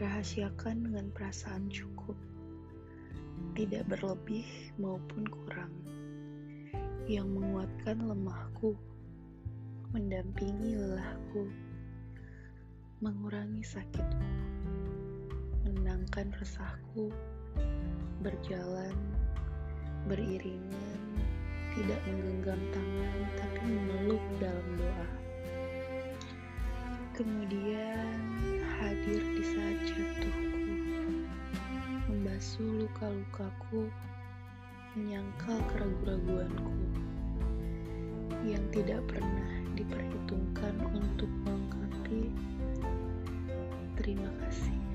rahasiakan dengan perasaan cukup, tidak berlebih maupun kurang, yang menguatkan lemahku, mendampingi lelahku, mengurangi sakitku, menenangkan resahku, berjalan, beriringan, tidak menggenggam tangan, tapi memeluk dalam doa. Kemudian membasuh luka-lukaku, menyangkal keraguan-raguanku yang tidak pernah diperhitungkan untuk melengkapi. Terima kasih.